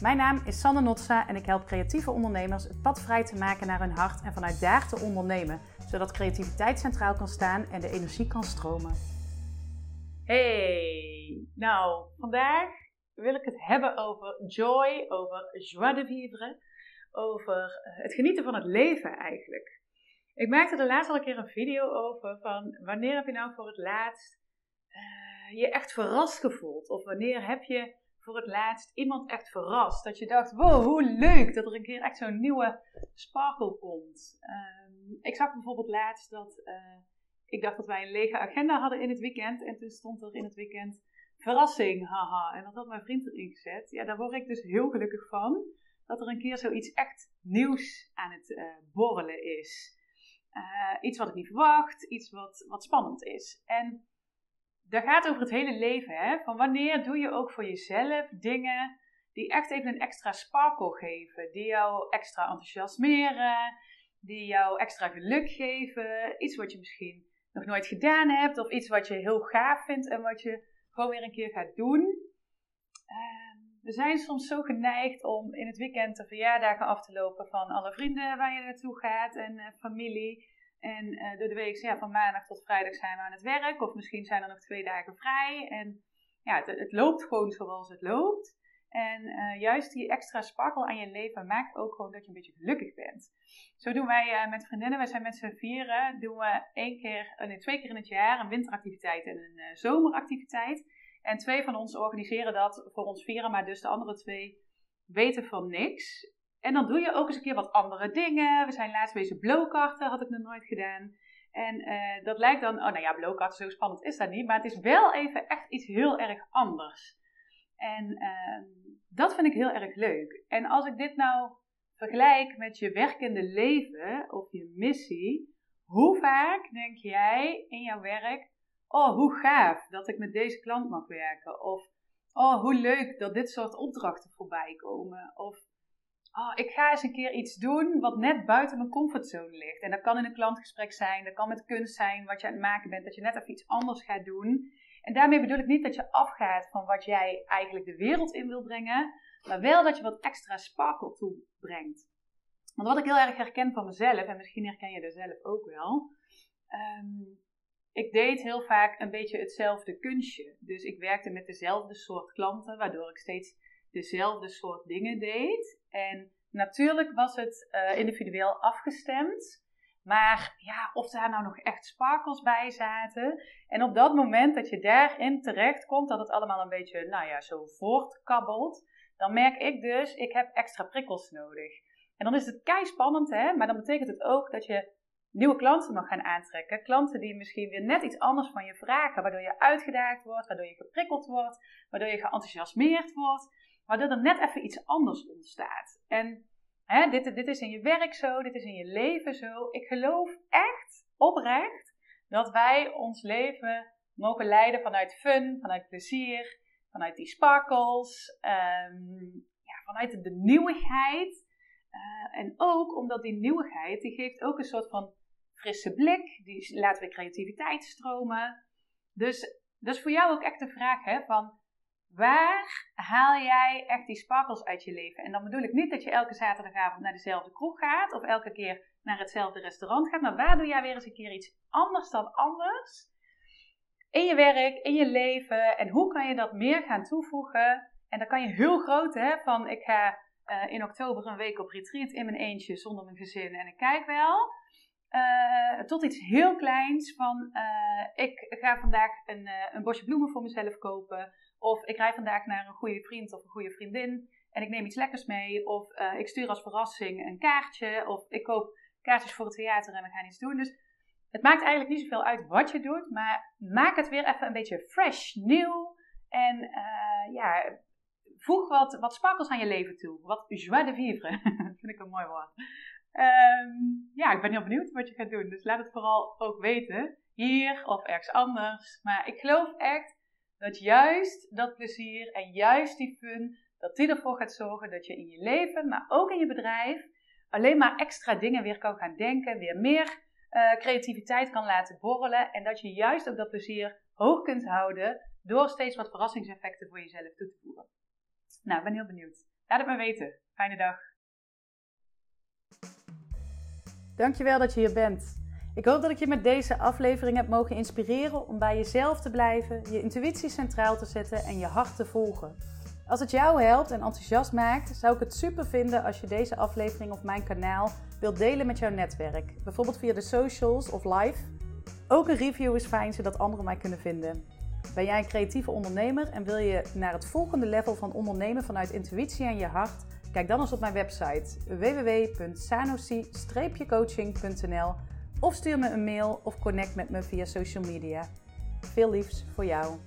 Mijn naam is Sanne Notsa en ik help creatieve ondernemers het pad vrij te maken naar hun hart en vanuit daar te ondernemen, zodat creativiteit centraal kan staan en de energie kan stromen. Hey, nou, vandaag wil ik het hebben over joy, over joie de vivre, over het genieten van het leven eigenlijk. Ik maakte er laatst al een keer een video over van wanneer heb je nou voor het laatst uh, je echt verrast gevoeld? Of wanneer heb je voor het laatst iemand echt verrast? Dat je dacht, wow, hoe leuk dat er een keer echt zo'n nieuwe sparkle komt. Uh, ik zag bijvoorbeeld laatst dat, uh, ik dacht dat wij een lege agenda hadden in het weekend. En toen stond er in het weekend verrassing, haha. En dat had mijn vriend erin gezet. Ja, daar word ik dus heel gelukkig van. Dat er een keer zoiets echt nieuws aan het uh, borrelen is. iets wat ik niet verwacht, iets wat, wat spannend is. En dat gaat over het hele leven. Hè? Van wanneer doe je ook voor jezelf dingen die echt even een extra sparkle geven. Die jou extra enthousiasmeren. Die jou extra geluk geven. Iets wat je misschien nog nooit gedaan hebt. Of iets wat je heel gaaf vindt en wat je gewoon weer een keer gaat doen. Uh, we zijn soms zo geneigd om in het weekend de verjaardagen af te lopen van alle vrienden waar je naartoe gaat en uh, familie. En uh, door de week, ja, van maandag tot vrijdag zijn we aan het werk. Of misschien zijn er nog twee dagen vrij. En ja, het, het loopt gewoon zoals het loopt. En uh, juist die extra sparkle aan je leven maakt ook gewoon dat je een beetje gelukkig bent. Zo doen wij uh, met vriendinnen, wij zijn met z'n vieren, doen we één keer, twee keer in het jaar een winteractiviteit en een zomeractiviteit. En twee van ons organiseren dat voor ons vieren, maar dus de andere twee weten van niks. En dan doe je ook eens een keer wat andere dingen. We zijn laatst bezig blowkarten, had ik nog nooit gedaan. En uh, dat lijkt dan, oh nou ja, blowkarten, zo spannend is dat niet. Maar het is wel even echt iets heel erg anders. En uh, dat vind ik heel erg leuk. En als ik dit nou vergelijk met je werkende leven of je missie. Hoe vaak denk jij in jouw werk, oh hoe gaaf dat ik met deze klant mag werken. Of oh hoe leuk dat dit soort opdrachten voorbij komen. Of oh, ik ga eens een keer iets doen wat net buiten mijn comfortzone ligt. En dat kan in een klantgesprek zijn, dat kan met kunst zijn, wat je aan het maken bent, dat je net even iets anders gaat doen. En daarmee bedoel ik niet dat je afgaat van wat jij eigenlijk de wereld in wil brengen, maar wel dat je wat extra sparkle toebrengt. Want wat ik heel erg herken van mezelf, en misschien herken je dat zelf ook wel, um, ik deed heel vaak een beetje hetzelfde kunstje. Dus ik werkte met dezelfde soort klanten, waardoor ik steeds dezelfde soort dingen deed. En natuurlijk was het uh, individueel afgestemd. Maar ja, of daar nou nog echt sparkles bij zaten. En op dat moment dat je daarin terecht komt, dat het allemaal een beetje, nou ja, zo voortkabbelt. Dan merk ik dus, ik heb extra prikkels nodig. En dan is het kei spannend, hè. Maar dan betekent het ook dat je nieuwe klanten mag gaan aantrekken. Klanten die misschien weer net iets anders van je vragen. Waardoor je uitgedaagd wordt, waardoor je geprikkeld wordt, waardoor je geenthousiasmeerd wordt waardoor er net even iets anders ontstaat. En hè, dit, dit is in je werk zo, dit is in je leven zo. Ik geloof echt oprecht dat wij ons leven mogen leiden vanuit fun, vanuit plezier, vanuit die sparkles, um, ja, vanuit de nieuwigheid. Uh, en ook omdat die nieuwigheid, die geeft ook een soort van frisse blik, die laat weer creativiteit stromen. Dus dat is voor jou ook echt de vraag hè, van Waar haal jij echt die sparkles uit je leven? En dan bedoel ik niet dat je elke zaterdagavond naar dezelfde kroeg gaat of elke keer naar hetzelfde restaurant gaat, maar waar doe jij weer eens een keer iets anders dan anders? In je werk, in je leven en hoe kan je dat meer gaan toevoegen? En dan kan je heel groot, hè, van ik ga uh, in oktober een week op retreat in mijn eentje zonder mijn gezin en ik kijk wel. Uh, tot iets heel kleins van uh, ik ga vandaag een, een bosje bloemen voor mezelf kopen. Of ik rij vandaag naar een goede vriend of een goede vriendin en ik neem iets lekkers mee. Of ik stuur als verrassing een kaartje. Of ik koop kaartjes voor het theater en we gaan iets doen. Dus het maakt eigenlijk niet zoveel uit wat je doet. Maar maak het weer even een beetje fresh, nieuw. En ja, voeg wat, wat sparkels aan je leven toe. Wat joie de vivre. vind ik een mooi woord. Um, ja, ik ben heel benieuwd wat je gaat doen. Dus laat het vooral ook weten. Hier of ergens anders. Maar ik geloof echt dat juist dat plezier en juist die fun, dat die ervoor gaat zorgen dat je in je leven, maar ook in je bedrijf, alleen maar extra dingen weer kan gaan denken, weer meer uh, creativiteit kan laten borrelen en dat je juist ook dat plezier hoog kunt houden door steeds wat verrassingseffecten voor jezelf toe te voegen. Nou, ik ben heel benieuwd. Laat het me weten. Fijne dag. Dankjewel dat je hier bent. Ik hoop dat ik je met deze aflevering heb mogen inspireren om bij jezelf te blijven, je intuïtie centraal te zetten en je hart te volgen. Als het jou helpt en enthousiast maakt, zou ik het super vinden als je deze aflevering of mijn kanaal wilt delen met jouw netwerk. Bijvoorbeeld via de socials of live. Ook een review is fijn zodat anderen mij kunnen vinden. Ben jij een creatieve ondernemer en wil je naar het volgende level van ondernemen vanuit intuïtie en je hart? Kijk dan eens op mijn website www.sanosi-coaching.nl of stuur me een mail of connect met me via social media. Veel liefs voor jou.